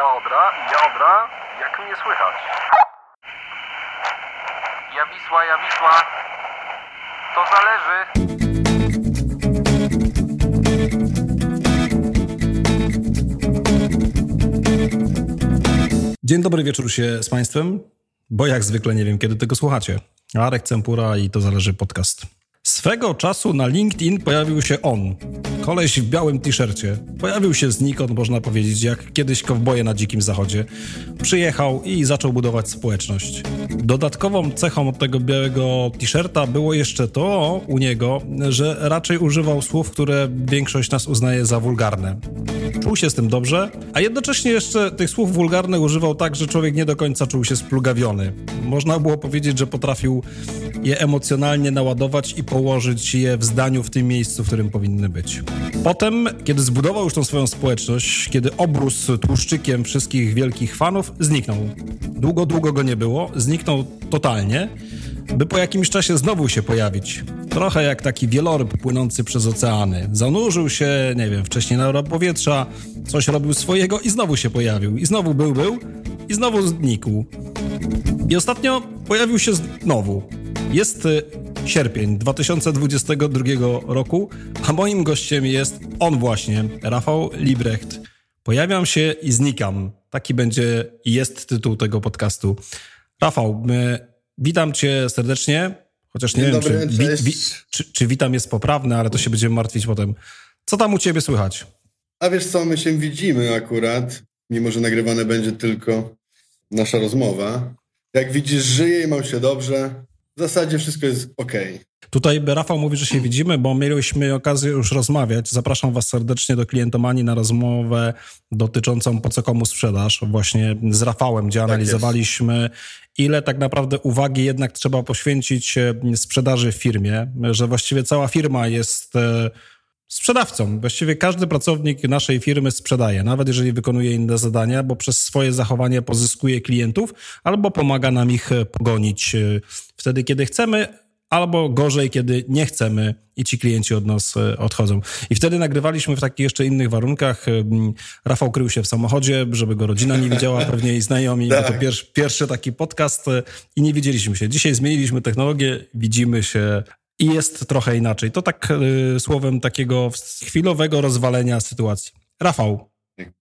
Ja Odra, ja Odra, jak mnie słychać? Ja Wisła, ja Wisła. To zależy. Dzień dobry wieczór się z Państwem, bo jak zwykle nie wiem, kiedy tego słuchacie. Arek Cempura i to zależy podcast. Swego czasu na LinkedIn pojawił się on, koleś w białym t-shircie. Pojawił się znikąd, można powiedzieć, jak kiedyś kowboje na dzikim zachodzie. Przyjechał i zaczął budować społeczność. Dodatkową cechą tego białego t-shirta było jeszcze to u niego, że raczej używał słów, które większość nas uznaje za wulgarne. Czuł się z tym dobrze, a jednocześnie jeszcze tych słów wulgarnych używał tak, że człowiek nie do końca czuł się splugawiony. Można było powiedzieć, że potrafił je emocjonalnie naładować i położyć je w zdaniu w tym miejscu, w którym powinny być. Potem, kiedy zbudował już tą swoją społeczność, kiedy obrósł tłuszczykiem wszystkich wielkich fanów, zniknął. Długo, długo go nie było, zniknął totalnie, by po jakimś czasie znowu się pojawić. Trochę jak taki wieloryb płynący przez oceany. Zanurzył się, nie wiem, wcześniej na powietrza, coś robił swojego i znowu się pojawił. I znowu był, był i znowu znikł. I ostatnio pojawił się znowu. Jest y, sierpień 2022 roku, a moim gościem jest on właśnie, Rafał Librecht. Pojawiam się i znikam. Taki będzie i jest tytuł tego podcastu. Rafał, my, witam cię serdecznie, chociaż nie Dzień wiem, dobry, czy, wi, wi, czy, czy witam jest poprawne, ale to się będziemy martwić potem. Co tam u ciebie słychać? A wiesz co, my się widzimy akurat, mimo że nagrywane będzie tylko nasza rozmowa. Jak widzisz, żyję i mam się dobrze. W zasadzie wszystko jest ok. Tutaj Rafał mówi, że się widzimy, bo mieliśmy okazję już rozmawiać. Zapraszam Was serdecznie do klientomanii na rozmowę dotyczącą po co komu sprzedaż. Właśnie z Rafałem, gdzie analizowaliśmy, ile tak naprawdę uwagi jednak trzeba poświęcić e, sprzedaży w firmie, że właściwie cała firma jest e, sprzedawcą. Właściwie każdy pracownik naszej firmy sprzedaje, nawet jeżeli wykonuje inne zadania, bo przez swoje zachowanie pozyskuje klientów albo pomaga nam ich e, pogonić wtedy, kiedy chcemy, albo gorzej, kiedy nie chcemy i ci klienci od nas e, odchodzą. I wtedy nagrywaliśmy w takich jeszcze innych warunkach. Mm, Rafał krył się w samochodzie, żeby go rodzina nie widziała, pewnie i znajomi. Bo to Tak. pierwszy, pierwszy taki podcast e, i nie widzieliśmy się. Dzisiaj zmieniliśmy technologię, widzimy się i jest trochę inaczej. To tak y, słowem takiego chwilowego rozwalenia sytuacji. Rafał,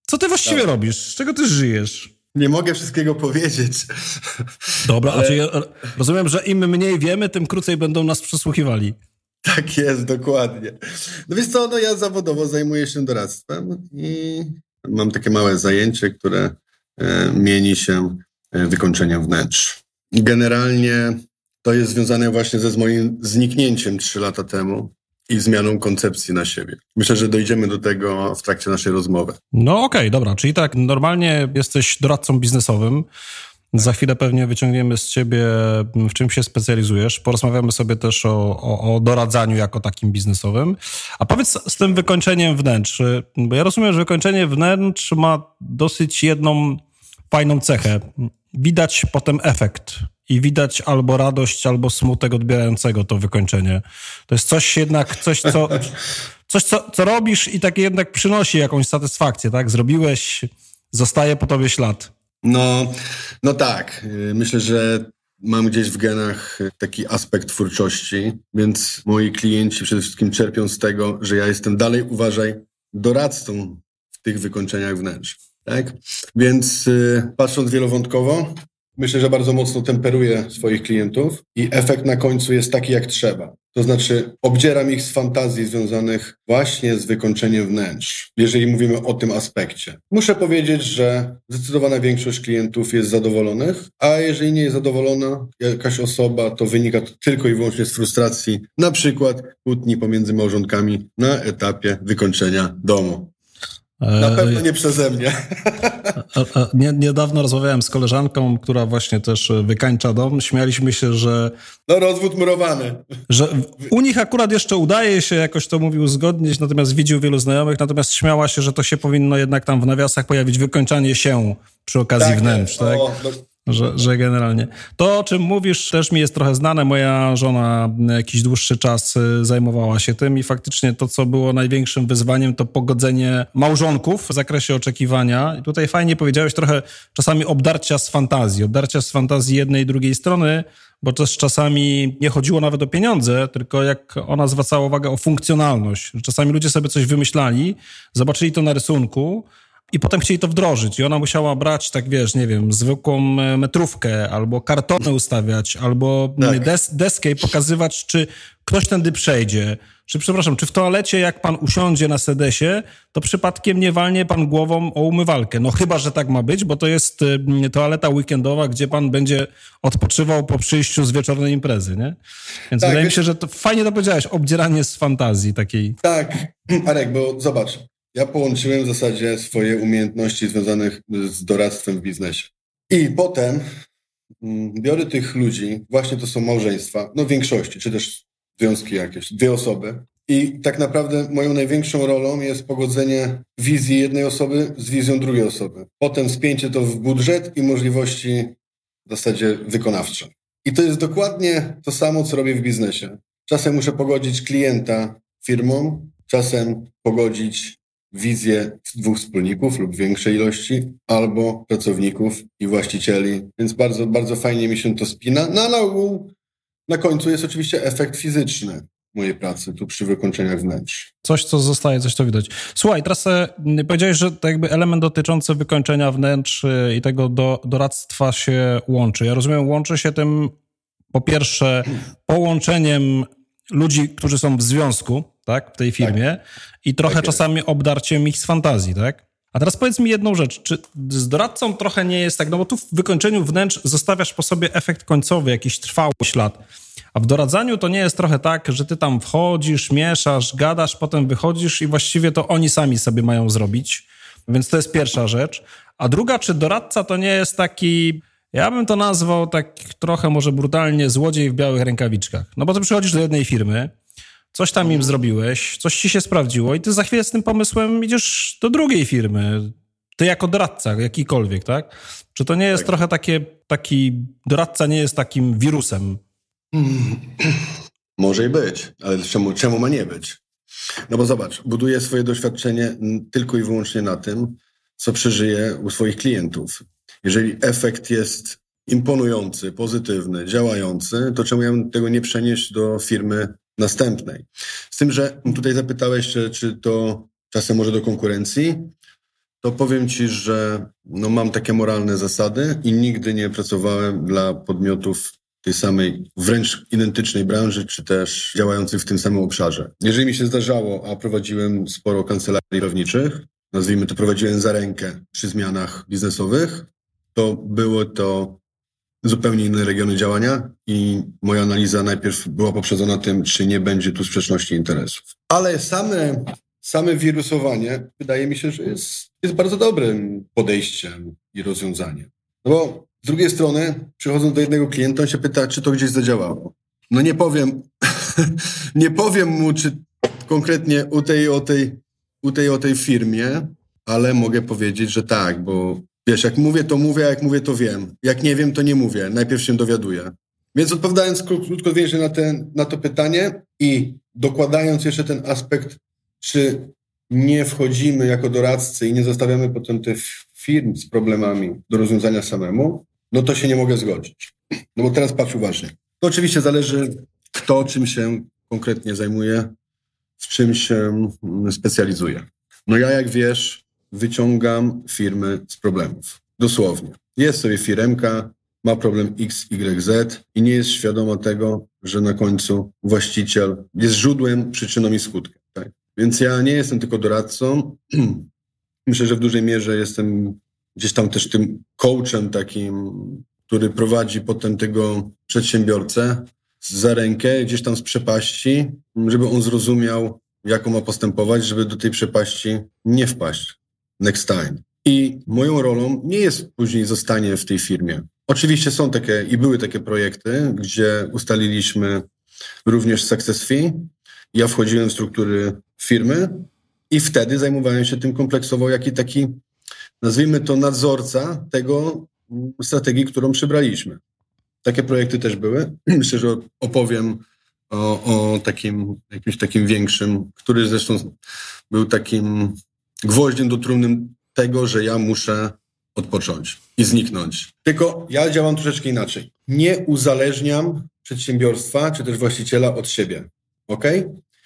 co ty właściwie Tak. robisz? Z czego ty żyjesz? Nie mogę wszystkiego powiedzieć. Dobra, Ale- ja, rozumiem, że im mniej wiemy, tym krócej będą nas przesłuchiwali. Tak jest, dokładnie. No wiesz co, no ja zawodowo zajmuję się doradztwem i mam takie małe zajęcie, które e, mieni się e, wykończeniem wnętrz. Generalnie to jest związane właśnie ze z moim zniknięciem trzy lata temu i zmianą koncepcji na siebie. Myślę, że dojdziemy do tego w trakcie naszej rozmowy. No okej, dobra, czyli tak, normalnie jesteś doradcą biznesowym. Za chwilę pewnie wyciągniemy z ciebie, w czym się specjalizujesz. Porozmawiamy sobie też o, o, o doradzaniu jako takim biznesowym. A powiedz z tym wykończeniem wnętrz, bo ja rozumiem, że wykończenie wnętrz ma dosyć jedną fajną cechę. Widać potem efekt i widać albo radość, albo smutek odbierającego to wykończenie. To jest coś jednak, coś co, coś co, co robisz i takie jednak przynosi jakąś satysfakcję, tak? Zrobiłeś, zostaje po tobie ślad. No, no tak. Myślę, że mam gdzieś w genach taki aspekt twórczości, więc moi klienci przede wszystkim czerpią z tego, że ja jestem dalej, uważaj, doradcą w tych wykończeniach wnętrz. Tak? Więc y, patrząc wielowątkowo, myślę, że bardzo mocno temperuję swoich klientów i efekt na końcu jest taki, jak trzeba. To znaczy, obdzieram ich z fantazji związanych właśnie z wykończeniem wnętrz, jeżeli mówimy o tym aspekcie. Muszę powiedzieć, że zdecydowana większość klientów jest zadowolonych, a jeżeli nie jest zadowolona jakaś osoba, to wynika to tylko i wyłącznie z frustracji, na przykład kłótni pomiędzy małżonkami na etapie wykończenia domu. Na E, pewno nie przeze mnie. Niedawno rozmawiałem z koleżanką, która właśnie też wykańcza dom. Śmialiśmy się, że, No rozwód murowany. że u nich akurat jeszcze udaje się jakoś to mówił uzgodnić, natomiast widział wielu znajomych, natomiast śmiała się, że to się powinno jednak tam w nawiasach pojawić wykończanie się przy okazji wnętrz, tak? O, do, że, że generalnie. To, o czym mówisz, też mi jest trochę znane. Moja żona jakiś dłuższy czas y, zajmowała się tym i faktycznie to, co było największym wyzwaniem, to pogodzenie małżonków w zakresie oczekiwania. I tutaj fajnie powiedziałeś trochę czasami obdarcia z fantazji, obdarcia z fantazji jednej i drugiej strony, bo też czasami nie chodziło nawet o pieniądze, tylko jak ona zwracała uwagę o funkcjonalność. Czasami ludzie sobie coś wymyślali, zobaczyli to na rysunku, i potem chcieli to wdrożyć i ona musiała brać, tak wiesz, nie wiem, zwykłą e, metrówkę albo kartonę ustawiać, albo tak. des deskę i pokazywać, czy ktoś tędy przejdzie. Czy, przepraszam, czy w toalecie, jak pan usiądzie na sedesie, to przypadkiem nie walnie pan głową o umywalkę? No chyba, że tak ma być, bo to jest e, toaleta weekendowa, gdzie pan będzie odpoczywał po przyjściu z wieczornej imprezy, nie? Więc tak, wydaje mi się, że to fajnie to powiedziałeś, obdzieranie z fantazji takiej. Tak, Arek, bo zobacz, ja połączyłem w zasadzie swoje umiejętności związane z doradztwem w biznesie. I potem mm, biorę tych ludzi, właśnie to są małżeństwa, no w większości, czy też związki jakieś, dwie osoby. I tak naprawdę moją największą rolą jest pogodzenie wizji jednej osoby z wizją drugiej osoby. Potem spięcie to w budżet i możliwości w zasadzie wykonawcze. I to jest dokładnie to samo, co robię w biznesie. Czasem muszę pogodzić klienta firmą, czasem pogodzić wizję dwóch wspólników lub większej ilości, albo pracowników i właścicieli. Więc bardzo, bardzo fajnie mi się to spina. No na ogół na końcu jest oczywiście efekt fizyczny mojej pracy tu przy wykończeniach wnętrz. Coś, co zostaje, coś, co widać. Słuchaj, teraz e, powiedziałeś, że to jakby element dotyczący wykończenia wnętrz e, i tego do, doradztwa się łączy. Ja rozumiem, łączy się tym po pierwsze połączeniem ludzi, którzy są w związku, tak, w tej firmie tak. i trochę tak czasami obdarciem ich z fantazji, tak? A teraz powiedz mi jedną rzecz, czy z doradcą trochę nie jest tak, no bo tu w wykończeniu wnętrz zostawiasz po sobie efekt końcowy, jakiś trwały ślad, a w doradzaniu to nie jest trochę tak, że ty tam wchodzisz, mieszasz, gadasz, potem wychodzisz i właściwie to oni sami sobie mają zrobić, więc to jest pierwsza rzecz. A druga, czy doradca to nie jest taki ja bym to nazwał tak trochę może brutalnie złodziej w białych rękawiczkach. No bo ty przychodzisz do jednej firmy, coś tam im zrobiłeś, coś ci się sprawdziło i ty za chwilę z tym pomysłem idziesz do drugiej firmy. Ty jako doradca, jakikolwiek, tak? Czy to nie jest tak. trochę takie, taki doradca nie jest takim wirusem? Może i być, ale czemu, czemu ma nie być? No bo zobacz, buduje swoje doświadczenie tylko i wyłącznie na tym, co przeżyje u swoich klientów. Jeżeli efekt jest imponujący, pozytywny, działający, to czemu ja bym tego nie przenieść do firmy następnej? Z tym, że tutaj zapytałeś, czy to czasem może do konkurencji, to powiem Ci, że no mam takie moralne zasady i nigdy nie pracowałem dla podmiotów tej samej, wręcz identycznej branży, czy też działających w tym samym obszarze. Jeżeli mi się zdarzało, a prowadziłem sporo kancelarii prawniczych, nazwijmy to, prowadziłem za rękę przy zmianach biznesowych, to były to zupełnie inne regiony działania i moja analiza najpierw była poprzedzona tym, czy nie będzie tu sprzeczności interesów. Ale same, same wirusowanie wydaje mi się, że jest, jest bardzo dobrym podejściem i rozwiązaniem. No bo z drugiej strony, przychodząc do jednego klienta, on się pyta, czy to gdzieś zadziałało. No nie powiem, nie powiem mu, czy konkretnie u tej, o tej, u tej, o tej firmie, ale mogę powiedzieć, że tak, bo Wiesz, jak mówię, to mówię, a jak mówię, to wiem. Jak nie wiem, to nie mówię. Najpierw się dowiaduję. Więc odpowiadając krótko więcej na, ten, na to pytanie i dokładając jeszcze ten aspekt, czy nie wchodzimy jako doradcy i nie zostawiamy potem tych firm z problemami do rozwiązania samemu, no to się nie mogę zgodzić. No bo teraz patrz uważnie. To oczywiście zależy, kto czym się konkretnie zajmuje, w czym się specjalizuje. No ja, jak wiesz, wyciągam firmy z problemów. Dosłownie. Jest sobie firemka, ma problem X, Y, Z i nie jest świadoma tego, że na końcu właściciel jest źródłem, przyczyną i skutkiem. Tak? Więc ja nie jestem tylko doradcą. Myślę, że w dużej mierze jestem gdzieś tam też tym coachem takim, który prowadzi potem tego przedsiębiorcę za rękę, gdzieś tam z przepaści, żeby on zrozumiał, jaką ma postępować, żeby do tej przepaści nie wpaść next time. I moją rolą nie jest później zostanie w tej firmie. Oczywiście są takie i były takie projekty, gdzie ustaliliśmy również success fee. Ja wchodziłem w struktury firmy i wtedy zajmowałem się tym kompleksowo, jaki taki, nazwijmy to nadzorca tego, strategii, którą przybraliśmy. Takie projekty też były. Myślę, że opowiem o, o takim, jakimś takim większym, który zresztą był takim gwoździem do trumny tego, że ja muszę odpocząć i zniknąć. Tylko ja działam troszeczkę inaczej. Nie uzależniam przedsiębiorstwa czy też właściciela od siebie. Ok?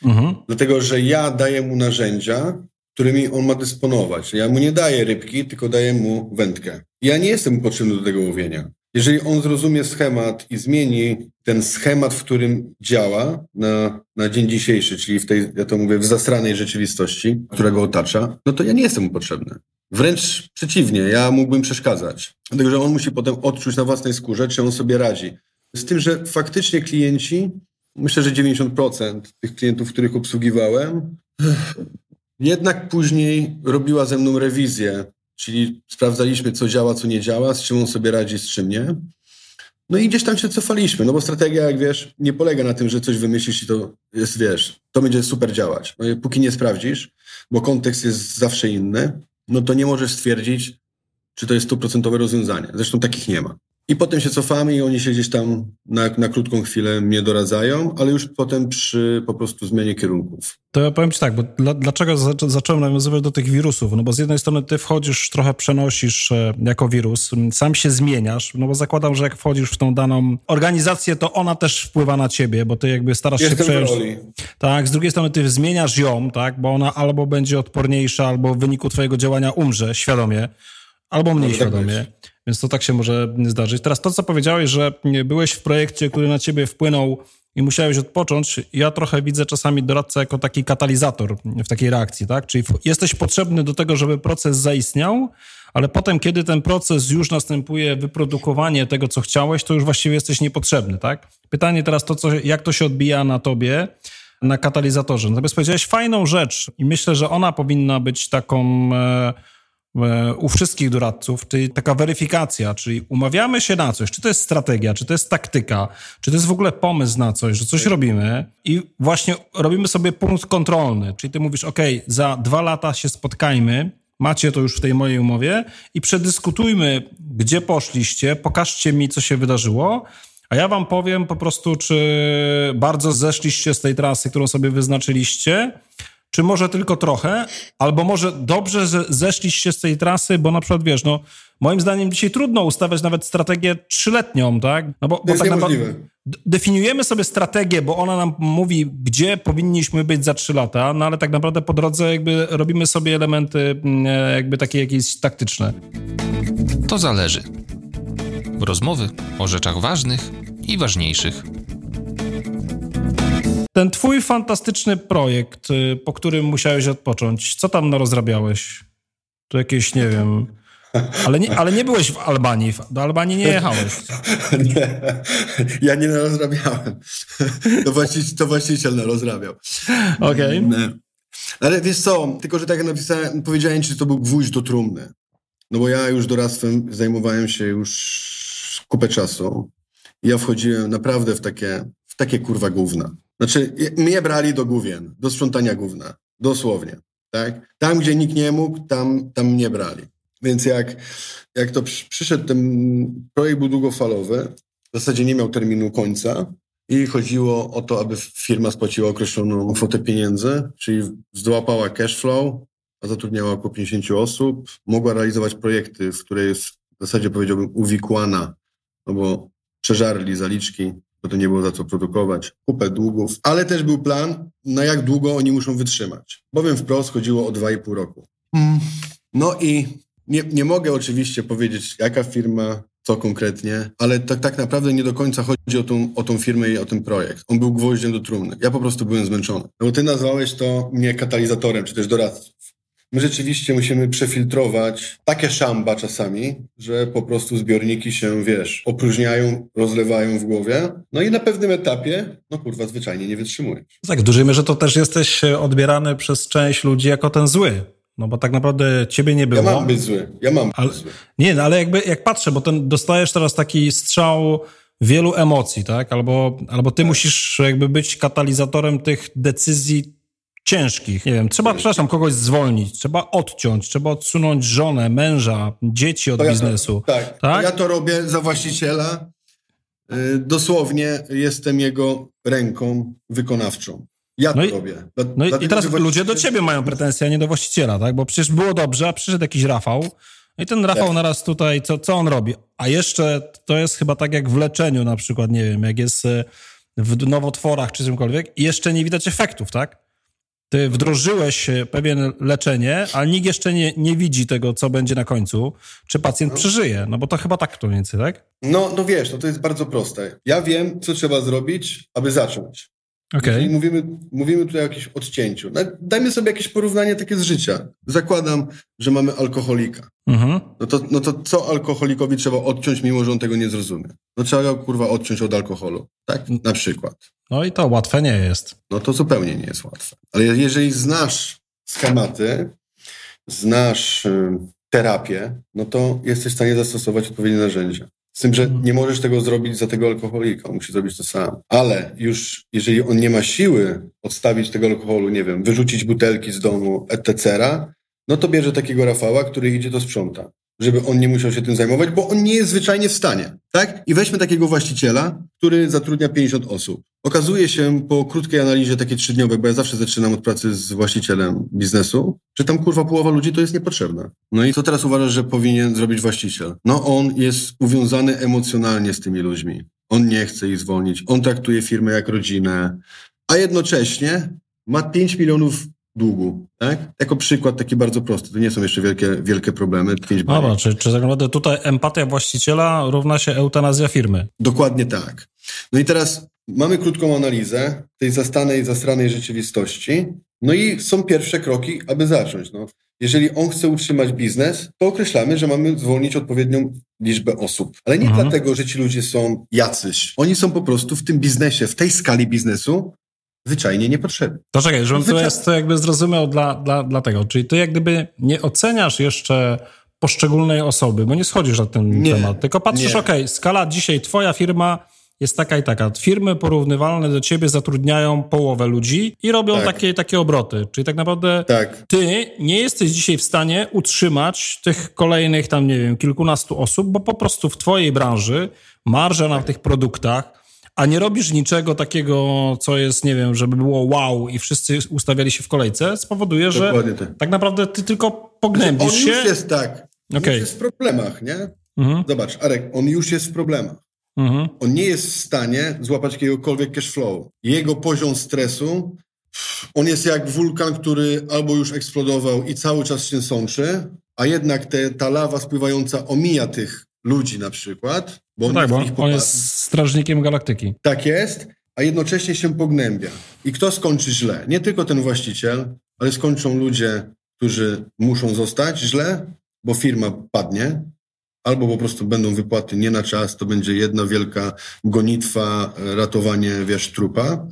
Mhm. Dlatego, że ja daję mu narzędzia, którymi on ma dysponować. Ja mu nie daję rybki, tylko daję mu wędkę. Ja nie jestem potrzebny do tego łowienia. Jeżeli on zrozumie schemat i zmieni ten schemat, w którym działa na, na dzień dzisiejszy, czyli w tej, ja to mówię, w zasranej rzeczywistości, która go otacza, no to ja nie jestem mu potrzebny. Wręcz przeciwnie, ja mógłbym przeszkadzać. Dlatego, że on musi potem odczuć na własnej skórze, czy on sobie radzi. Z tym, że faktycznie klienci, myślę, że 90% tych klientów, których obsługiwałem, jednak później robiła ze mną rewizję, czyli sprawdzaliśmy, co działa, co nie działa, z czym on sobie radzi, z czym nie. No i gdzieś tam się cofaliśmy, no bo strategia, jak wiesz, nie polega na tym, że coś wymyślisz i to jest, wiesz, to będzie super działać. No póki nie sprawdzisz, bo kontekst jest zawsze inny, no to nie możesz stwierdzić, czy to jest stuprocentowe rozwiązanie. Zresztą takich nie ma. I potem się cofamy i oni się gdzieś tam na, na krótką chwilę mnie doradzają, ale już potem przy po prostu zmianie kierunków. To ja powiem ci tak, bo dla, dlaczego zaczą, zacząłem nawiązywać do tych wirusów? No bo z jednej strony ty wchodzisz, trochę przenosisz e, jako wirus, sam się zmieniasz, no bo zakładam, że jak wchodzisz w tą daną organizację, to ona też wpływa na ciebie, bo ty jakby starasz Jestem się przejąć. Roli. Tak, z drugiej strony ty zmieniasz ją, tak, bo ona albo będzie odporniejsza, albo w wyniku twojego działania umrze świadomie, albo mniej tak świadomie. Więc to tak się może zdarzyć. Teraz to, co powiedziałeś, że byłeś w projekcie, który na ciebie wpłynął i musiałeś odpocząć, ja trochę widzę czasami doradcę jako taki katalizator w takiej reakcji, tak? Czyli jesteś potrzebny do tego, żeby proces zaistniał, ale potem, kiedy ten proces już następuje, wyprodukowanie tego, co chciałeś, to już właściwie jesteś niepotrzebny, tak? Pytanie teraz to, co, jak to się odbija na tobie, na katalizatorze. Natomiast powiedziałeś fajną rzecz i myślę, że ona powinna być taką... E, u wszystkich doradców, czyli taka weryfikacja, czyli umawiamy się na coś, czy to jest strategia, czy to jest taktyka, czy to jest w ogóle pomysł na coś, że coś robimy i właśnie robimy sobie punkt kontrolny, czyli ty mówisz, ok, za dwa lata się spotkajmy, macie to już w tej mojej umowie i przedyskutujmy, gdzie poszliście, pokażcie mi, co się wydarzyło, a ja wam powiem po prostu, czy bardzo zeszliście z tej trasy, którą sobie wyznaczyliście, czy może tylko trochę, albo może dobrze, że zeszliście z tej trasy, bo na przykład wiesz, no moim zdaniem dzisiaj trudno ustawiać nawet strategię trzyletnią, tak? No bo, to jest tak naprawdę definiujemy sobie strategię, bo ona nam mówi, gdzie powinniśmy być za trzy lata, no ale tak naprawdę po drodze jakby robimy sobie elementy mm, e, jakby takie jakieś taktyczne. To zależy. Rozmowy o rzeczach ważnych i ważniejszych. Ten twój fantastyczny projekt, y, po którym musiałeś odpocząć, co tam narozrabiałeś? To jakieś, nie wiem... Ale nie, ale nie byłeś w Albanii. Do Albanii nie jechałeś. Nie, ja nie narozrabiałem. To właściciel, to właściciel narozrabiał. Okej. Okay. Ale wiesz co, tylko że tak jak napisałem, powiedziałem ci, że to był gwóźdź do trumny. No bo ja już doradztwem zajmowałem się już kupę czasu. Ja wchodziłem naprawdę w takie, w takie kurwa gówna. Znaczy, mnie brali do główien, do sprzątania gówna, dosłownie. Tak? Tam, gdzie nikt nie mógł, tam, tam mnie brali. Więc jak, jak to przyszedł, ten projekt był długofalowy, w zasadzie nie miał terminu końca i chodziło o to, aby firma spłaciła określoną kwotę pieniędzy, czyli zdołapała cash flow, a zatrudniała około 50 osób, mogła realizować projekty, w której jest w zasadzie powiedziałbym uwikłana, no bo przeżarli zaliczki bo to nie było za co produkować, kupę długów, ale też był plan, na jak długo oni muszą wytrzymać. Bowiem wprost chodziło o 2,5 roku. Mm. No i nie, nie mogę oczywiście powiedzieć, jaka firma, co konkretnie, ale tak, tak naprawdę nie do końca chodzi o tą, o tą firmę i o ten projekt. On był gwoździem do trumny. Ja po prostu byłem zmęczony. No bo ty nazwałeś to mnie katalizatorem, czy też doradcą. My rzeczywiście musimy przefiltrować takie szamba czasami, że po prostu zbiorniki się, wiesz, opróżniają, rozlewają w głowie. No i na pewnym etapie, no kurwa, zwyczajnie nie wytrzymujesz. Tak, w dużej mierze to też jesteś odbierany przez część ludzi jako ten zły. No bo tak naprawdę ciebie nie było. Ja mam być zły, ja mam być ale, zły. Nie, no ale jakby jak patrzę, bo ten dostajesz teraz taki strzał wielu emocji, tak? Albo, albo ty tak. musisz jakby być katalizatorem tych decyzji ciężkich. Nie wiem, trzeba, przepraszam, kogoś zwolnić, trzeba odciąć, trzeba odsunąć żonę, męża, dzieci od To ja to- biznesu. tak, Tak? ja to robię za właściciela. Y, Dosłownie jestem jego ręką wykonawczą. Ja to No i- robię. Dla- No i, teraz że ludzie do właściciel- ciebie mają pretensje, a nie do właściciela, tak? Bo przecież było dobrze, a przyszedł jakiś Rafał i ten Rafał Tak. naraz tutaj, co, co on robi? A jeszcze to jest chyba tak jak w leczeniu na przykład, nie wiem, jak jest e, w nowotworach czy czymkolwiek i jeszcze nie widać efektów, tak? Ty wdrożyłeś e, pewien leczenie, ale nikt jeszcze nie, nie widzi tego, co będzie na końcu, czy pacjent przeżyje, no bo to chyba tak mniej więcej, tak? No, no wiesz, no to jest bardzo proste. Ja wiem, co trzeba zrobić, aby zacząć. Jeżeli mówimy, mówimy tutaj o jakimś odcięciu. Dajmy sobie jakieś porównanie takie z życia. Zakładam, że mamy alkoholika. Mhm. No to, no to co alkoholikowi trzeba odciąć, mimo że on tego nie zrozumie? No trzeba go kurwa odciąć od alkoholu. Tak? Na przykład. No i to łatwe nie jest. No to zupełnie nie jest łatwe. Ale jeżeli znasz schematy, znasz y, terapię, no to jesteś w stanie zastosować odpowiednie narzędzia. Z tym, że nie możesz tego zrobić za tego alkoholika, on musi zrobić to sam. Ale już jeżeli on nie ma siły odstawić tego alkoholu, nie wiem, wyrzucić butelki z domu, etc., no to bierze takiego Rafała, który idzie to sprząta. Żeby on nie musiał się tym zajmować, bo on nie jest zwyczajnie w stanie. Tak? I weźmy takiego właściciela, który zatrudnia 50 osób. Okazuje się po krótkiej analizie takiej trzydniowej, bo ja zawsze zaczynam od pracy z właścicielem biznesu, że tam kurwa połowa ludzi to jest niepotrzebna. No i co teraz uważasz, że powinien zrobić właściciel? No on jest uwiązany emocjonalnie z tymi ludźmi. On nie chce ich zwolnić. On traktuje firmę jak rodzinę, a jednocześnie ma 5 milionów długu. Tak? Jako przykład taki bardzo prosty. To nie są jeszcze wielkie, wielkie problemy. 5 Dobra, czy, czy tak naprawdę tutaj empatia właściciela równa się eutanazja firmy? Dokładnie tak. No i teraz mamy krótką analizę tej zastanej, zastranej rzeczywistości. No i są pierwsze kroki, aby zacząć. No, jeżeli on chce utrzymać biznes, to określamy, że mamy zwolnić odpowiednią liczbę osób. Ale nie Mhm. dlatego, że ci ludzie są jacyś. Oni są po prostu w tym biznesie, w tej skali biznesu zwyczajnie niepotrzebni. To czekaj, żebym to Zwyczaj- jest to jakby zrozumiał dla, dla, dla tego. Czyli ty jak gdyby nie oceniasz jeszcze poszczególnej osoby, bo nie schodzisz na ten Nie, temat, tylko patrzysz, okej, skala dzisiaj, twoja firma jest taka i taka. Firmy porównywalne do ciebie zatrudniają połowę ludzi i robią Tak. takie, takie obroty. Czyli tak naprawdę Tak. ty nie jesteś dzisiaj w stanie utrzymać tych kolejnych tam, nie wiem, kilkunastu osób, bo po prostu w twojej branży marża na tych produktach, a nie robisz niczego takiego, co jest, nie wiem, żeby było wow i wszyscy ustawiali się w kolejce, spowoduje, że tak. tak naprawdę ty tylko On pognębisz się. już jest tak. Okej. Już jest w problemach, nie? Mhm, Zobacz, Arek, on już jest w problemach. mhm. On nie jest w stanie złapać jakiegokolwiek cash flow. Jego poziom stresu, on jest jak wulkan, który albo już eksplodował i cały czas się sączy, a jednak te, ta lawa spływająca omija tych ludzi na przykład. Bo No on tak, bo on jest strażnikiem galaktyki. Tak jest, a jednocześnie się pognębia. I kto skończy źle? Nie tylko ten właściciel, ale skończą ludzie, którzy muszą zostać źle, bo firma padnie, albo po prostu będą wypłaty nie na czas, to będzie jedna wielka gonitwa, ratowanie, wiesz, trupa.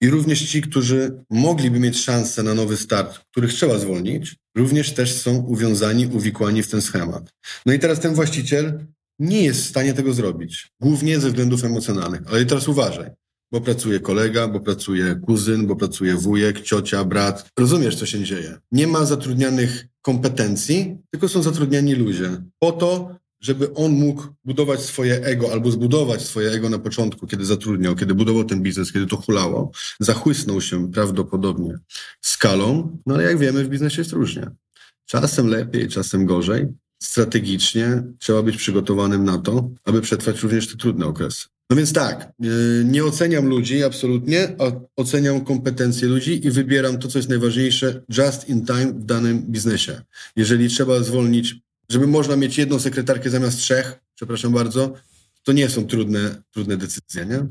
I również ci, którzy mogliby mieć szansę na nowy start, których trzeba zwolnić, również też są uwiązani, uwikłani w ten schemat. No i teraz ten właściciel nie jest w stanie tego zrobić. Głównie ze względów emocjonalnych. Ale teraz uważaj, bo pracuje kolega, bo pracuje kuzyn, bo pracuje wujek, ciocia, brat. Rozumiesz, co się dzieje. Nie ma zatrudnianych kompetencji, tylko są zatrudniani ludzie. Po to, żeby on mógł budować swoje ego albo zbudować swoje ego na początku, kiedy zatrudniał, kiedy budował ten biznes, kiedy to hulało, zachłysnął się prawdopodobnie skalą, no ale jak wiemy, w biznesie jest różnie. Czasem lepiej, czasem gorzej. Strategicznie trzeba być przygotowanym na to, aby przetrwać również te trudne okresy. No więc tak, yy, nie oceniam ludzi absolutnie, a oceniam kompetencje ludzi i wybieram to, co jest najważniejsze, just in time w danym biznesie. Jeżeli trzeba zwolnić, żeby można mieć jedną sekretarkę zamiast trzech, przepraszam bardzo, to nie są trudne, trudne decyzje, nie?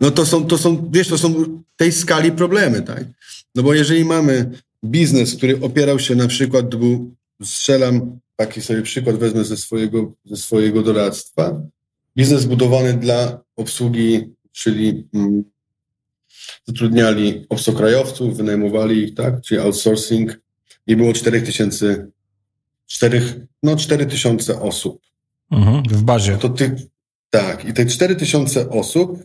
No to są, to są, wiesz, to są tej skali problemy, tak? No bo jeżeli mamy biznes, który opierał się na przykład, był, strzelam, taki sobie przykład wezmę ze swojego, ze swojego doradztwa, biznes budowany dla obsługi, czyli mm, zatrudniali obcokrajowców, wynajmowali ich, tak, czyli outsourcing i było 4 tysięcy, 4, no 4 tysiące osób. Mhm, w bazie. To ty, tak, i te 4 tysiące osób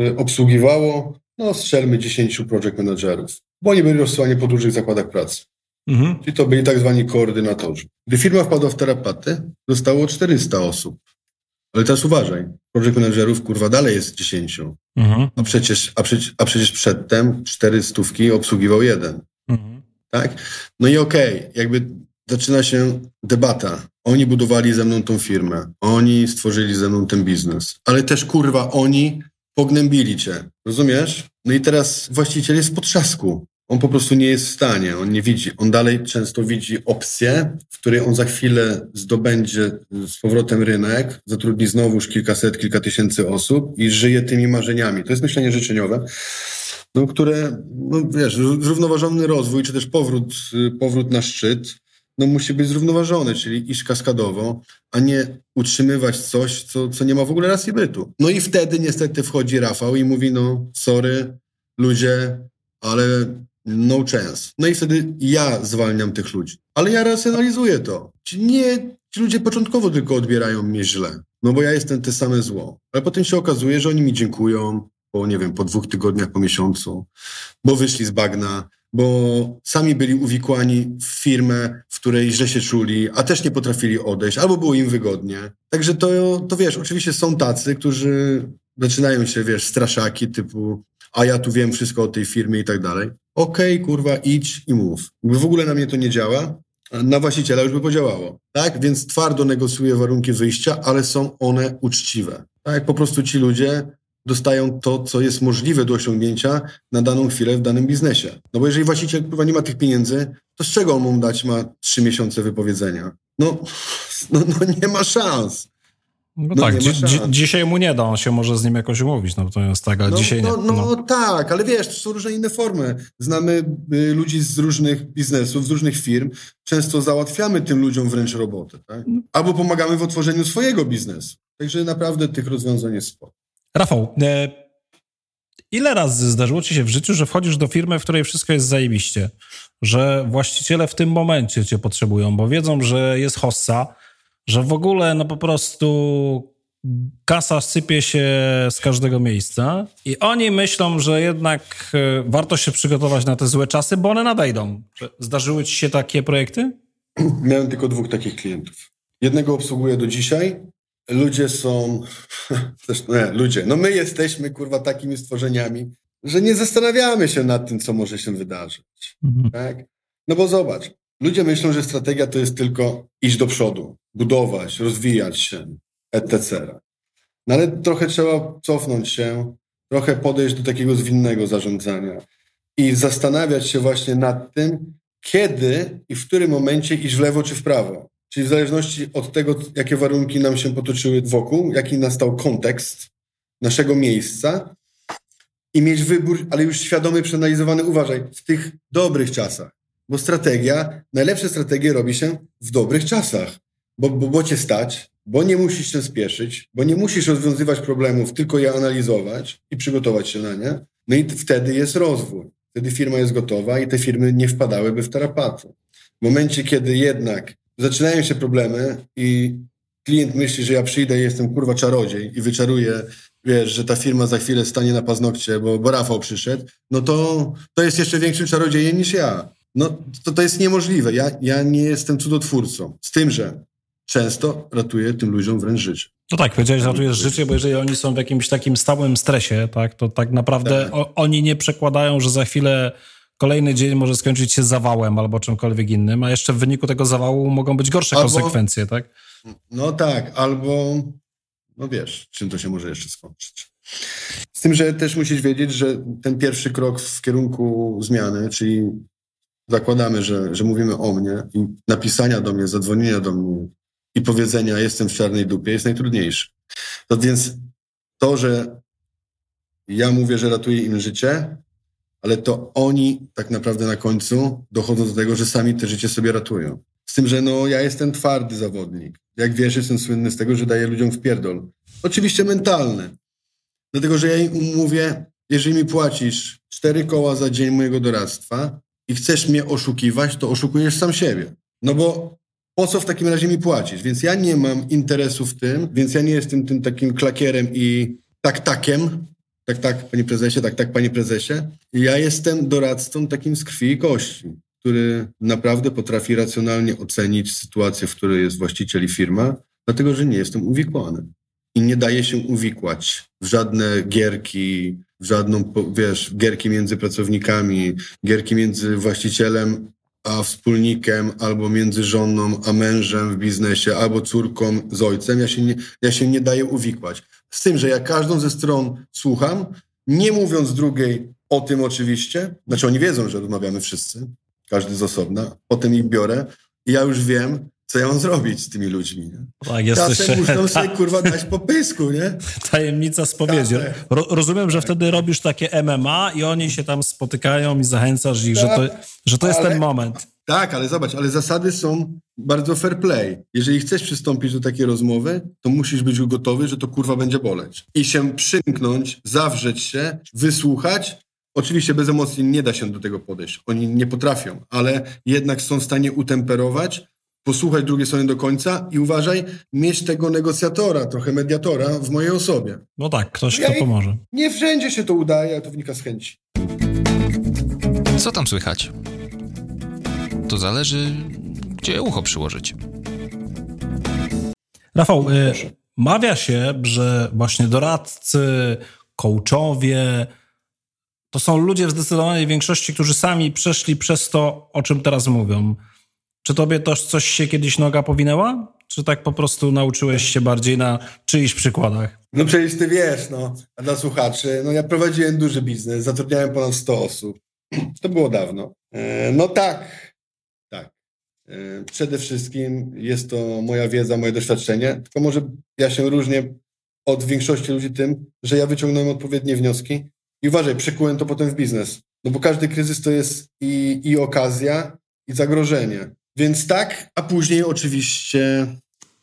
y, obsługiwało, no strzelmy 10 project managerów. bo oni byli rozsyłani po dużych zakładach pracy. Mhm. Czyli to byli tak zwani koordynatorzy. Gdy firma wpadła w terapaty, zostało 400 osób. Ale teraz uważaj, project managerów kurwa dalej jest 10. Mhm. A przecież, a przecież, a przecież przedtem 400 obsługiwał jeden. Mhm. Tak? No i okej, jakby zaczyna się debata. Oni budowali ze mną tą firmę. Oni stworzyli ze mną ten biznes. Ale też kurwa oni pognębili cię. Rozumiesz? No i teraz właściciel jest w potrzasku. On po prostu nie jest w stanie, on nie widzi. On dalej często widzi opcję, w której on za chwilę zdobędzie z powrotem rynek, zatrudni znowuż kilkaset, kilka tysięcy osób i żyje tymi marzeniami. To jest myślenie życzeniowe, no, które, no wiesz, zrównoważony rozwój, czy też powrót, powrót na szczyt, no musi być zrównoważony, czyli iść kaskadowo, a nie utrzymywać coś, co, co nie ma w ogóle racji bytu. No i wtedy niestety wchodzi Rafał i mówi, no sorry, ludzie, ale no chance. No i wtedy ja zwalniam tych ludzi. Ale ja racjonalizuję to. Ci nie, ci ludzie początkowo tylko odbierają mnie źle, no bo ja jestem te same zło. Ale potem się okazuje, że oni mi dziękują po, nie wiem, po dwóch tygodniach, po miesiącu, bo wyszli z bagna, bo sami byli uwikłani w firmę, w której źle się czuli, a też nie potrafili odejść, albo było im wygodnie. Także to, to wiesz, oczywiście są tacy, którzy zaczynają się, wiesz, straszaki typu a ja tu wiem wszystko o tej firmie i tak dalej. Okej, okay, kurwa, idź i mów. W ogóle na mnie to nie działa, na właściciela już by podziałało. Tak? Więc twardo negocjuję warunki wyjścia, ale są one uczciwe. Tak? Po prostu ci ludzie dostają to, co jest możliwe do osiągnięcia na daną chwilę w danym biznesie. No bo jeżeli właściciel kurwa nie ma tych pieniędzy, to z czego on mu dać ma trzy miesiące wypowiedzenia? No, no, no nie ma szans. No, no tak, dzi dzi dzisiaj mu nie da, on się może z nim jakoś umówić, no to jest tak, ale no, dzisiaj no, nie. No, no tak, ale wiesz, to są różne inne formy. Znamy y, ludzi z różnych biznesów, z różnych firm, często załatwiamy tym ludziom wręcz robotę, tak? Albo pomagamy w otworzeniu swojego biznesu. Także naprawdę tych rozwiązań jest sporo. Rafał, e, ile razy zdarzyło ci się w życiu, że wchodzisz do firmy, w której wszystko jest zajebiście, że właściciele w tym momencie cię potrzebują, bo wiedzą, że jest hossa, że w ogóle no po prostu kasa sypie się z każdego miejsca i oni myślą, że jednak e, warto się przygotować na te złe czasy, bo one nadejdą. Zdarzyły ci się takie projekty? Miałem tylko dwóch takich klientów. Jednego obsługuję do dzisiaj. Ludzie są... Nie, ludzie. No my jesteśmy, kurwa, takimi stworzeniami, że nie zastanawiamy się nad tym, co może się wydarzyć. Mhm. Tak? No bo zobacz, ludzie myślą, że strategia to jest tylko iść do przodu budować, rozwijać się, etc. No ale trochę trzeba cofnąć się, trochę podejść do takiego zwinnego zarządzania i zastanawiać się właśnie nad tym, kiedy i w którym momencie iść w lewo czy w prawo. Czyli w zależności od tego, jakie warunki nam się potoczyły wokół, jaki nastał kontekst naszego miejsca i mieć wybór, ale już świadomy, przeanalizowany, uważaj, w tych dobrych czasach. Bo strategia, najlepsze strategie robi się w dobrych czasach bo, bo, bo cię stać, bo nie musisz się spieszyć, bo nie musisz rozwiązywać problemów, tylko je analizować i przygotować się na nie. No i wtedy jest rozwój. Wtedy firma jest gotowa i te firmy nie wpadałyby w tarapaty. W momencie, kiedy jednak zaczynają się problemy i klient myśli, że ja przyjdę i jestem kurwa czarodziej i wyczaruję, wiesz, że ta firma za chwilę stanie na paznokcie, bo, bo Rafał przyszedł, no to, to jest jeszcze większym czarodziejem niż ja. No to, to jest niemożliwe. Ja, ja nie jestem cudotwórcą. Z tym, że często ratuje tym ludziom wręcz życie. No tak, powiedziałeś, że ratujesz życie, bo jeżeli oni są w jakimś takim stałym stresie, tak, to tak naprawdę tak. O, oni nie przekładają, że za chwilę kolejny dzień może skończyć się zawałem albo czymkolwiek innym, a jeszcze w wyniku tego zawału mogą być gorsze albo, konsekwencje, tak? No tak, albo no wiesz, czym to się może jeszcze skończyć. Z tym, że też musisz wiedzieć, że ten pierwszy krok w kierunku zmiany, czyli zakładamy, że, że mówimy o mnie i napisania do mnie, zadzwonienia do mnie, i powiedzenia jestem w czarnej dupie jest najtrudniejsze. To więc to, że ja mówię, że ratuję im życie, ale to oni tak naprawdę na końcu dochodzą do tego, że sami te życie sobie ratują. Z tym, że no ja jestem twardy zawodnik. Jak wiesz, jestem słynny z tego, że daję ludziom w pierdol. Oczywiście mentalny. Dlatego, że ja im mówię, jeżeli mi płacisz cztery koła za dzień mojego doradztwa i chcesz mnie oszukiwać, to oszukujesz sam siebie. No bo po co w takim razie mi płacić? Więc ja nie mam interesu w tym, więc ja nie jestem tym takim klakierem i tak takiem, tak, tak, panie prezesie, tak, tak, panie prezesie. Ja jestem doradcą takim z krwi i kości, który naprawdę potrafi racjonalnie ocenić sytuację, w której jest właściciel i firma, dlatego że nie jestem uwikłany. I nie daje się uwikłać w żadne gierki, żadną, wiesz, gierki między pracownikami, gierki między właścicielem a wspólnikiem, albo między żoną a mężem w biznesie, albo córką z ojcem. Ja się nie, ja się nie daję uwikłać. Z tym, że ja każdą ze stron słucham, nie mówiąc drugiej o tym oczywiście, znaczy oni wiedzą, że rozmawiamy wszyscy, każdy z osobna, potem ich biorę i ja już wiem, co ja mam zrobić z tymi ludźmi. Nie? Tak, jesteś... Czasem muszą sobie kurwa dać po pysku, nie? Tajemnica spowiedzi. Tak. Ro, rozumiem, że wtedy robisz takie MMA i oni się tam spotykają i zachęcasz ich, że to, że to jest Ale- ten moment. Tak, ale zobacz, ale zasady są bardzo fair play. Jeżeli chcesz przystąpić do takiej rozmowy, to musisz być gotowy, że to kurwa będzie boleć. I się przymknąć, zawrzeć się, wysłuchać. Oczywiście bez emocji nie da się do tego podejść. Oni nie potrafią, ale jednak są w stanie utemperować, posłuchać drugiej strony do końca i uważaj, mieć tego negocjatora, trochę mediatora w mojej osobie. No tak, ktoś, Ja kto i- pomoże. Nie wszędzie się to udaje, ale to wynika z chęci. Co tam słychać? To zależy, gdzie ucho przyłożyć. Rafał, y, mawia się, że właśnie doradcy, coachowie to są ludzie w zdecydowanej większości, którzy sami przeszli przez to, o czym teraz mówią. Czy tobie też coś się kiedyś noga powinęła? Czy tak po prostu nauczyłeś się bardziej na czyichś przykładach? No przecież ty wiesz, no, a dla słuchaczy, no ja prowadziłem duży biznes, zatrudniałem ponad 100 osób. To było dawno. E, No tak, tak. E, Przede wszystkim jest to moja wiedza, moje doświadczenie, tylko może ja się różnię od większości ludzi tym, że ja wyciągnąłem odpowiednie wnioski i uważaj, przekułem to potem w biznes. No bo każdy kryzys to jest i, i okazja, i zagrożenie. Więc tak, a później oczywiście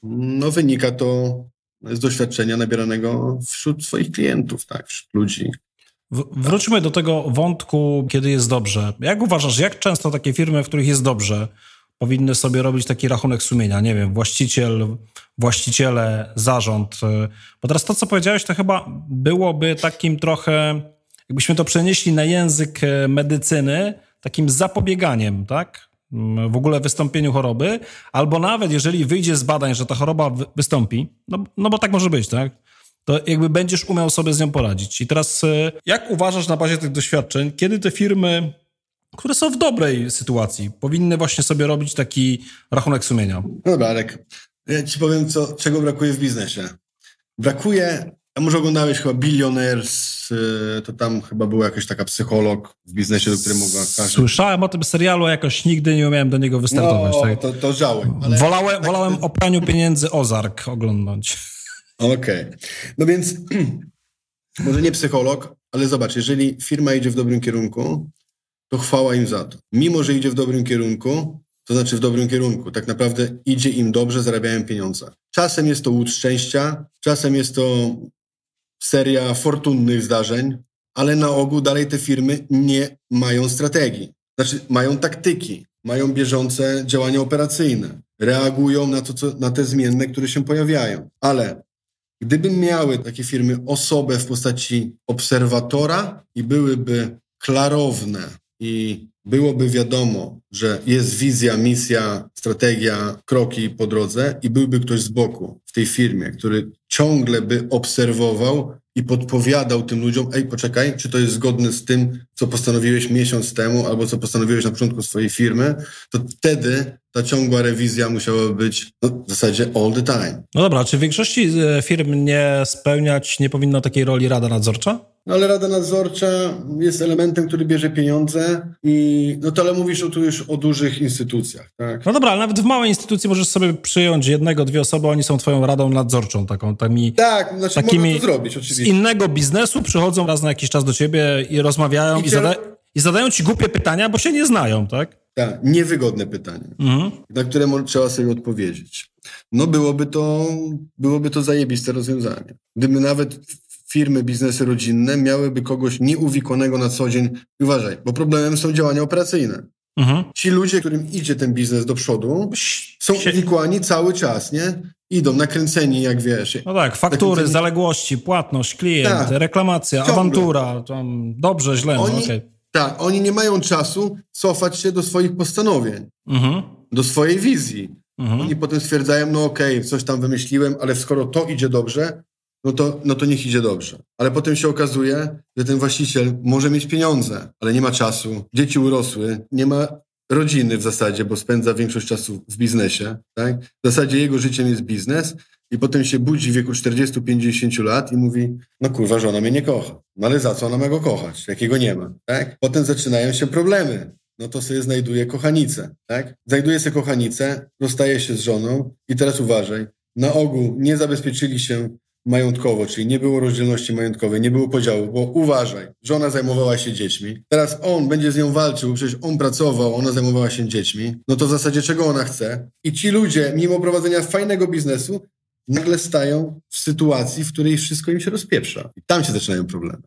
no wynika to z doświadczenia nabieranego wśród swoich klientów, tak, wśród ludzi. W, wróćmy do tego wątku, kiedy jest dobrze. Jak uważasz, jak często takie firmy, w których jest dobrze, powinny sobie robić taki rachunek sumienia? Nie wiem, właściciel, właściciele, zarząd. Bo teraz to, co powiedziałeś, to chyba byłoby takim trochę, jakbyśmy to przenieśli na język medycyny, takim zapobieganiem, tak? Mm, W ogóle wystąpieniu choroby, albo nawet jeżeli wyjdzie z badań, że ta choroba wy- wystąpi, no, no bo tak może być, tak? to jakby będziesz umiał sobie z nią poradzić. I teraz e, jak uważasz na bazie tych doświadczeń, kiedy te firmy, które są w dobrej sytuacji, powinny właśnie sobie robić taki rachunek sumienia? No dobra, Arek, ja ci powiem, co, czego brakuje w biznesie. Brakuje, a może oglądałeś chyba Billionaires, y, to tam chyba była jakaś taka psycholog w biznesie, do której mogła każdy... Słyszałem o tym serialu, a jakoś nigdy nie umiałem do niego wystartować. No, tak? to, to żałuj. Ale... Wolałem, wolałem o praniu pieniędzy Ozark oglądać. Okej. No więc może nie psycholog, ale zobacz, jeżeli firma idzie w dobrym kierunku, to chwała im za to. Mimo, że idzie w dobrym kierunku, to znaczy w dobrym kierunku. Tak naprawdę idzie im dobrze, zarabiają pieniądze. Czasem jest to łód szczęścia, czasem jest to seria fortunnych zdarzeń, ale na ogół dalej te firmy nie mają strategii. Znaczy mają taktyki, mają bieżące działania operacyjne, reagują na, to, co, na te zmienne, które się pojawiają. Ale Gdyby miały takie firmy osobę w postaci obserwatora i byłyby klarowne i byłoby wiadomo, że jest wizja, misja, strategia, kroki po drodze i byłby ktoś z boku w tej firmie, który ciągle by obserwował i podpowiadał tym ludziom, ej, poczekaj, czy to jest zgodne z tym, co postanowiłeś miesiąc temu, albo co postanowiłeś na początku swojej firmy, to wtedy ta ciągła rewizja musiałaby być no, w zasadzie all the time. No dobra, czy w większości e, firm nie spełniać nie powinna takiej roli rada nadzorcza? No ale Rada Nadzorcza jest elementem, który bierze pieniądze i no to ale mówisz o, tu już o dużych instytucjach, tak? No dobra, ale nawet w małej instytucji możesz sobie przyjąć jednego, dwie osoby, oni są twoją radą nadzorczą, taką, takimi, Tak, znaczy takimi to zrobić z oczywiście. innego biznesu, przychodzą raz na jakiś czas do ciebie i rozmawiają i, I zada i zadają ci głupie pytania, bo się nie znają, tak? Tak, niewygodne pytanie, Mhm. na które trzeba sobie odpowiedzieć. No byłoby to, byłoby to zajebiste rozwiązanie. Gdyby nawet firmy, biznesy rodzinne miałyby kogoś nieuwikłanego na co dzień. Uważaj, bo problemem są działania operacyjne. Mhm. Ci ludzie, którym idzie ten biznes do przodu, są uwikłani cały czas, nie? idą nakręceni, jak wiesz. No tak, faktury, Nakręceni- zaległości, płatność, klient, Tak. reklamacja, Ciągle. awantura, tam dobrze, źle, no Oni, okej. Tak, oni nie mają czasu cofać się do swoich postanowień, Mhm, do swojej wizji. mhm. Oni potem stwierdzają, no okej, coś tam wymyśliłem, ale skoro to idzie dobrze, no to, no to niech idzie dobrze. Ale potem się okazuje, że ten właściciel może mieć pieniądze, ale nie ma czasu, dzieci urosły, nie ma rodziny w zasadzie, bo spędza większość czasu w biznesie. Tak? W zasadzie jego życiem jest biznes i potem się budzi w wieku 40-50 lat i mówi, no kurwa, żona mnie nie kocha. No ale za co ona ma go kochać, jakiego nie ma? Tak? Potem zaczynają się problemy. No to sobie znajduje kochanicę, tak? Znajduje sobie kochanicę, rozstaje się z żoną i teraz uważaj, na ogół nie zabezpieczyli się majątkowo, czyli nie było rozdzielności majątkowej, nie było podziału, bo uważaj, żona zajmowała się dziećmi, teraz on będzie z nią walczył, przecież on pracował, ona zajmowała się dziećmi, no to w zasadzie czego ona chce? I ci ludzie, mimo prowadzenia fajnego biznesu, nagle stają w sytuacji, w której wszystko im się rozpieprza. I tam się zaczynają problemy.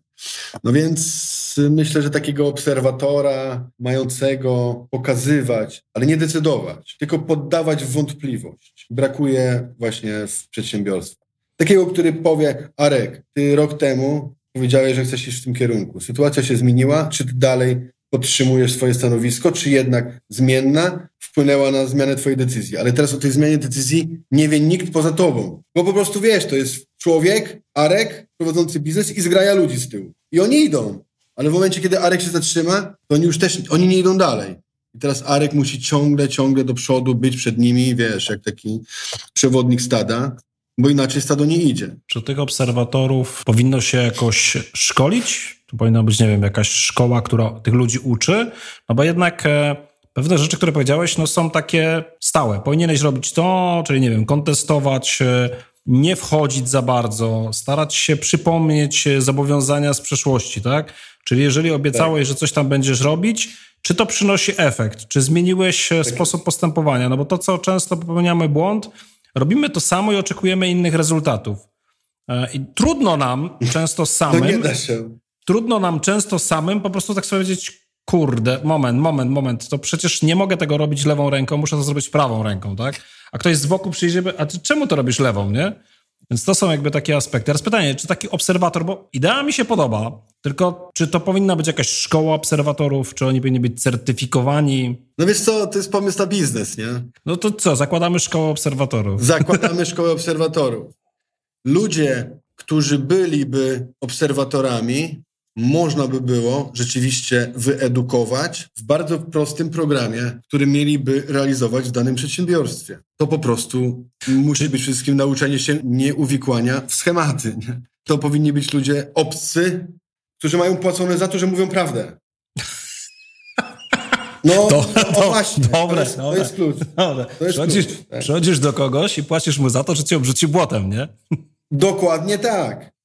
No więc myślę, że takiego obserwatora mającego pokazywać, ale nie decydować, tylko poddawać wątpliwość. Brakuje właśnie w przedsiębiorstwach. Takiego, który powie, Arek, ty rok temu powiedziałeś, że chcesz iść w tym kierunku. Sytuacja się zmieniła, czy ty dalej podtrzymujesz swoje stanowisko, czy jednak zmienna wpłynęła na zmianę twojej decyzji. Ale teraz o tej zmianie decyzji nie wie nikt poza tobą. Bo po prostu wiesz, to jest człowiek, Arek, prowadzący biznes i zgraja ludzi z tyłu. I oni idą. Ale w momencie, kiedy Arek się zatrzyma, to oni już też, oni nie idą dalej. I teraz Arek musi ciągle, ciągle do przodu być przed nimi, wiesz, jak taki przewodnik stada, bo inaczej stado nie idzie. Czy tych obserwatorów powinno się jakoś szkolić? To powinna być, nie wiem, jakaś szkoła, która tych ludzi uczy? No bo jednak e, pewne rzeczy, które powiedziałeś, no są takie stałe. Powinieneś robić to, czyli nie wiem, kontestować, e, nie wchodzić za bardzo, starać się przypomnieć e, zobowiązania z przeszłości, tak? Czyli jeżeli obiecałeś, że coś tam będziesz robić, czy to przynosi efekt? Czy zmieniłeś e, sposób postępowania? No bo to, co często popełniamy błąd, robimy to samo i oczekujemy innych rezultatów. E, I trudno nam często No samym, nie da się. trudno nam często samym po prostu tak sobie powiedzieć, kurde, moment, moment, moment, to przecież nie mogę tego robić lewą ręką, muszę to zrobić prawą ręką, tak? A ktoś z boku przyjdzie, a ty czemu to robisz lewą, nie? Więc to są jakby takie aspekty. Teraz pytanie, czy taki obserwator, bo idea mi się podoba, tylko czy to powinna być jakaś szkoła obserwatorów, czy oni powinni być certyfikowani? No wiesz co, to jest pomysł na biznes, nie? No to co, zakładamy szkołę obserwatorów. Zakładamy szkołę obserwatorów. Ludzie, którzy byliby obserwatorami, można by było rzeczywiście wyedukować w bardzo prostym programie, który mieliby realizować w danym przedsiębiorstwie. To po prostu musi być wszystkim nauczenie się nieuwikłania w schematy. Nie? To powinni być ludzie obcy, którzy mają płacone za to, że mówią prawdę. No, To- no to- właśnie, dobre, to, jest, to dobre. jest klucz. Dobra, To jest przychodzisz, klucz, tak. przychodzisz do kogoś i płacisz mu za to, że cię obrzuci błotem, nie? Dokładnie tak.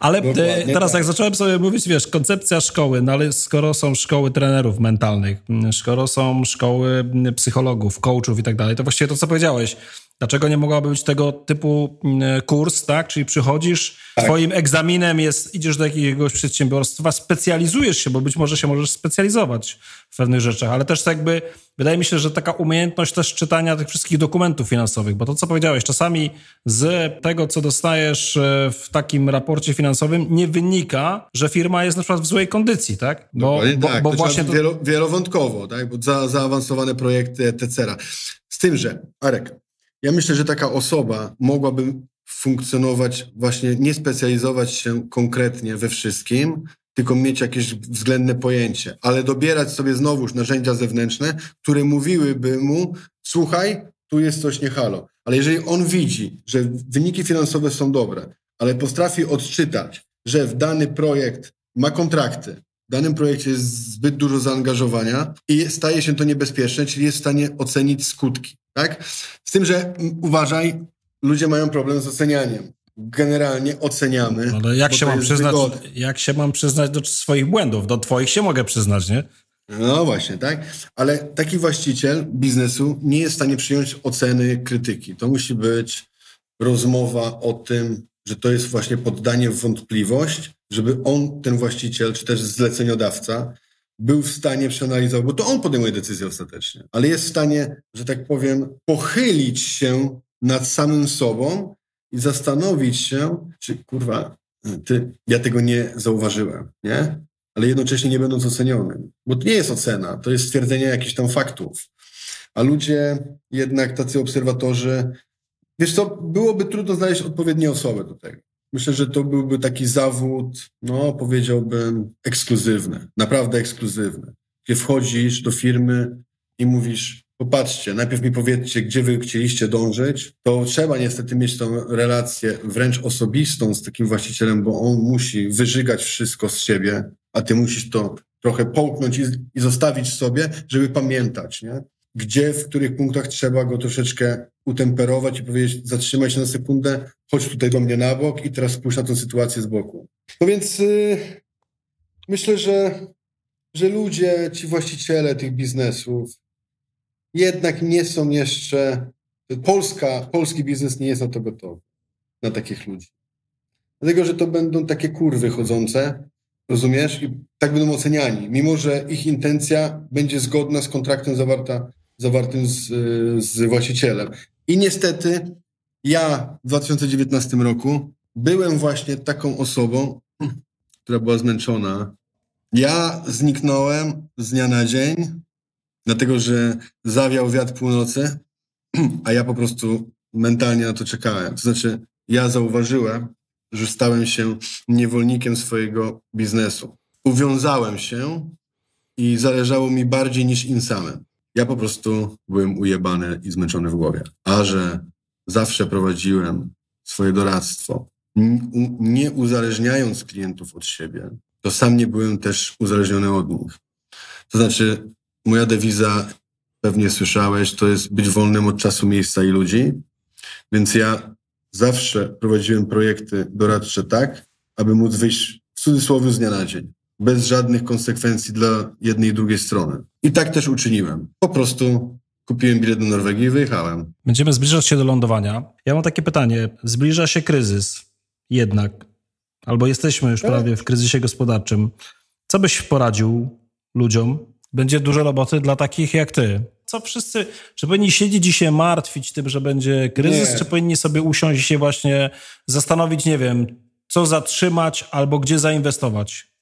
Ale Dokładnie e, teraz tak. jak zacząłem sobie mówić, wiesz, koncepcja szkoły, no ale skoro są szkoły trenerów mentalnych, skoro są szkoły psychologów, coachów i tak dalej, to właściwie to, co powiedziałeś, dlaczego nie mogłaby być tego typu kurs, tak? Czyli przychodzisz, Tak. twoim egzaminem jest, idziesz do jakiegoś przedsiębiorstwa, specjalizujesz się, bo być może się możesz specjalizować w pewnych rzeczach, ale też tak jakby, wydaje mi się, że taka umiejętność też czytania tych wszystkich dokumentów finansowych, bo to, co powiedziałeś, czasami z tego, co dostajesz e, w takim raporcie finansowym, nie wynika, że firma jest na przykład w złej kondycji, tak? Bo, Dokładnie bo, tak, bo to właśnie to, wielo, wielowątkowo, tak? bo za, zaawansowane projekty etc. Z tym, że Arek, ja myślę, że taka osoba mogłaby funkcjonować, właśnie nie specjalizować się konkretnie we wszystkim, tylko mieć jakieś względne pojęcie, ale dobierać sobie znowuż narzędzia zewnętrzne, które mówiłyby mu, słuchaj, tu jest coś nie halo. Ale jeżeli on widzi, że wyniki finansowe są dobre, ale potrafi odczytać, że w dany projekt ma kontrakty, w danym projekcie jest zbyt dużo zaangażowania i staje się to niebezpieczne, czyli jest w stanie ocenić skutki. Tak? Z tym, że uważaj, ludzie mają problem z ocenianiem. Generalnie oceniamy. ale jak się, mam przyznać, jak się mam przyznać do swoich błędów? Do twoich się mogę przyznać, nie? No właśnie, tak? Ale taki właściciel biznesu nie jest w stanie przyjąć oceny krytyki. To musi być rozmowa o tym, że to jest właśnie poddanie w wątpliwość, żeby on, ten właściciel, czy też zleceniodawca, był w stanie przeanalizować, bo to on podejmuje decyzję ostatecznie, ale jest w stanie, że tak powiem, pochylić się nad samym sobą i zastanowić się, czy kurwa, ty, ja tego nie zauważyłem, nie? Ale jednocześnie nie będąc ocenionym. Bo to nie jest ocena, to jest stwierdzenie jakichś tam faktów. A ludzie, jednak tacy obserwatorzy, wiesz co, byłoby trudno znaleźć odpowiednie osoby do tego. Myślę, że to byłby taki zawód, no powiedziałbym, ekskluzywny, naprawdę ekskluzywny. Gdzie wchodzisz do firmy i mówisz, popatrzcie, najpierw mi powiedzcie, gdzie wy chcieliście dążyć, to trzeba niestety mieć tą relację wręcz osobistą z takim właścicielem, bo on musi wyżygać wszystko z siebie, a ty musisz to trochę połknąć i, i zostawić sobie, żeby pamiętać, nie? gdzie, w których punktach trzeba go troszeczkę utemperować i powiedzieć, zatrzymaj się na sekundę, chodź tutaj do mnie na bok i teraz spójrz na tę sytuację z boku. No więc yy, myślę, że, że ludzie, ci właściciele tych biznesów jednak nie są jeszcze, Polska, polski biznes nie jest na to gotowy, na takich ludzi. Dlatego, że to będą takie kurwy chodzące, rozumiesz? I tak będą oceniani, mimo że ich intencja będzie zgodna z kontraktem zawarta zawartym z, z właścicielem. I niestety ja w 2019 roku byłem właśnie taką osobą, która była zmęczona. Ja zniknąłem z dnia na dzień, dlatego że zawiał wiatr północy, a ja po prostu mentalnie na to czekałem. To znaczy, ja zauważyłem, że stałem się niewolnikiem swojego biznesu. Uwiązałem się i zależało mi bardziej niż im samym. Ja po prostu byłem ujebany i zmęczony w głowie. A że zawsze prowadziłem swoje doradztwo, nie uzależniając klientów od siebie, to sam nie byłem też uzależniony od nich. To znaczy, moja dewiza, pewnie słyszałeś, to jest być wolnym od czasu, miejsca i ludzi. Więc ja zawsze prowadziłem projekty doradcze tak, aby móc wyjść w cudzysłowie z dnia na dzień bez żadnych konsekwencji dla jednej i drugiej strony. I tak też uczyniłem. Po prostu kupiłem bilet do Norwegii i wyjechałem. Będziemy zbliżać się do lądowania. Ja mam takie pytanie. Zbliża się kryzys jednak, albo jesteśmy już tak. prawie w kryzysie gospodarczym. Co byś poradził ludziom? Będzie dużo roboty dla takich jak ty. Co wszyscy, czy powinni siedzieć i się martwić tym, że będzie kryzys, nie. czy powinni sobie usiąść i się właśnie zastanowić, nie wiem, co zatrzymać albo gdzie zainwestować?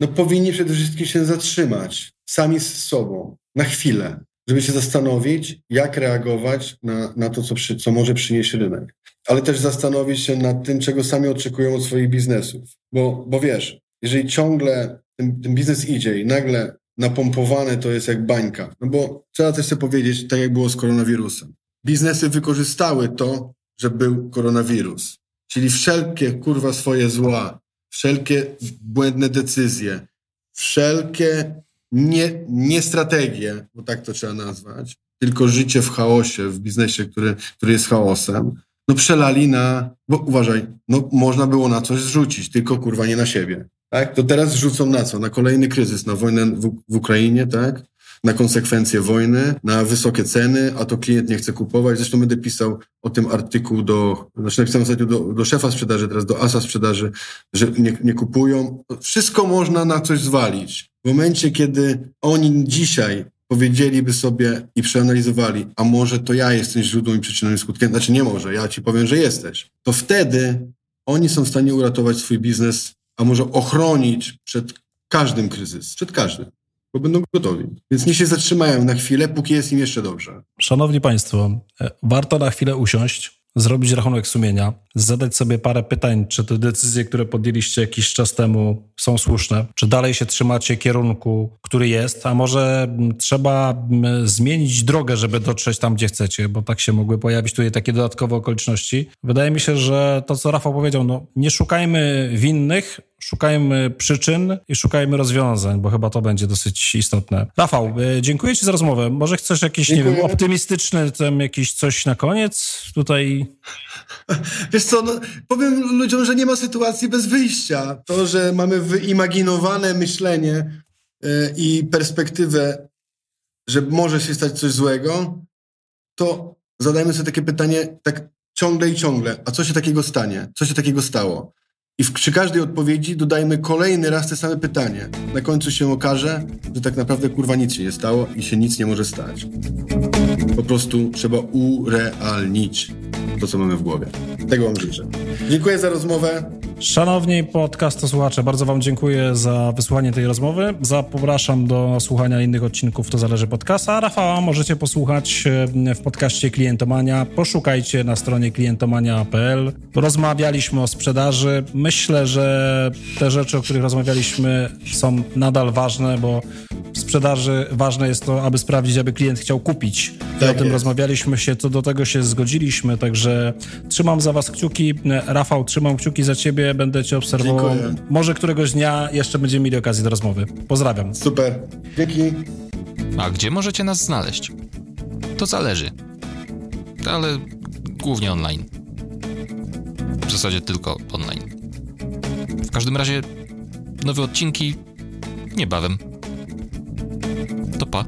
no powinni przede wszystkim się zatrzymać sami z sobą na chwilę, żeby się zastanowić, jak reagować na, na to, co, przy, co może przynieść rynek. Ale też zastanowić się nad tym, czego sami oczekują od swoich biznesów. Bo, bo wiesz, jeżeli ciągle ten, ten biznes idzie i nagle napompowane to jest jak bańka, no bo trzeba też sobie powiedzieć, tak jak było z koronawirusem. Biznesy wykorzystały to, że był koronawirus. Czyli wszelkie kurwa swoje zła, wszelkie błędne decyzje, wszelkie nie, nie strategie, bo tak to trzeba nazwać, tylko życie w chaosie, w biznesie, który, który jest chaosem, no przelali na, bo uważaj, no można było na coś zrzucić, tylko kurwa nie na siebie. Tak? To teraz zrzucą na co? Na kolejny kryzys, na wojnę w, w Ukrainie, tak? na konsekwencje wojny, na wysokie ceny, a to klient nie chce kupować. Zresztą będę pisał o tym artykuł do, znaczy napisałem ostatnio do, do szefa sprzedaży, teraz do asa sprzedaży, że nie, nie kupują. Wszystko można na coś zwalić. W momencie, kiedy oni dzisiaj powiedzieliby sobie i przeanalizowali, a może to ja jestem źródłem i przyczyną i skutkiem, znaczy nie może, ja ci powiem, że jesteś, to wtedy oni są w stanie uratować swój biznes, a może ochronić przed każdym kryzysem, przed każdym bo będą gotowi. Więc nie się zatrzymają na chwilę, póki jest im jeszcze dobrze. Szanowni Państwo, e, warto na chwilę usiąść, zrobić rachunek sumienia, zadać sobie parę pytań, czy te decyzje, które podjęliście jakiś czas temu są słuszne, czy dalej się trzymacie kierunku, który jest, a może trzeba zmienić drogę, żeby dotrzeć tam, gdzie chcecie, bo tak się mogły pojawić tutaj takie dodatkowe okoliczności. Wydaje mi się, że to, co Rafał powiedział, no nie szukajmy winnych, szukajmy przyczyn i szukajmy rozwiązań, bo chyba to będzie dosyć istotne. Rafał, e, dziękuję Ci za rozmowę. Może chcesz jakiś, nie wiem, optymistyczny, tam jakiś coś na koniec tutaj? Wiesz co, no, powiem ludziom, że nie ma sytuacji bez wyjścia. To, że mamy wyimaginowane myślenie yy, i perspektywę, że może się stać coś złego, to zadajmy sobie takie pytanie tak ciągle i ciągle. A co się takiego stanie? Co się takiego stało? I w, przy każdej odpowiedzi dodajmy kolejny raz te same pytanie. Na końcu się okaże, że tak naprawdę kurwa nic się nie stało i się nic nie może stać. Po prostu trzeba urealnić to, co mamy w głowie. Tego wam życzę. Dziękuję za rozmowę. Szanowni podcastosłuchacze, bardzo Wam dziękuję za wysłuchanie tej rozmowy. Zapraszam do słuchania innych odcinków To Zależy Podcasta. A Rafała możecie posłuchać e, w podcaście Klientomania. Poszukajcie na stronie klientomania.pl. Rozmawialiśmy o sprzedaży. Myślę, że te rzeczy, o których rozmawialiśmy są nadal ważne, bo w sprzedaży ważne jest to, aby sprawdzić, aby klient chciał kupić. Tak o tym jest. rozmawialiśmy się, co do tego się zgodziliśmy, także trzymam za was kciuki. Rafał, trzymam kciuki za ciebie, będę cię obserwował. Dziękuję. Może któregoś dnia jeszcze będziemy mieli okazję do rozmowy. Pozdrawiam. Super. Dzięki. A gdzie możecie nas znaleźć? To zależy. Ale głównie online. W zasadzie tylko online. W każdym razie nowe odcinki niebawem. To pa.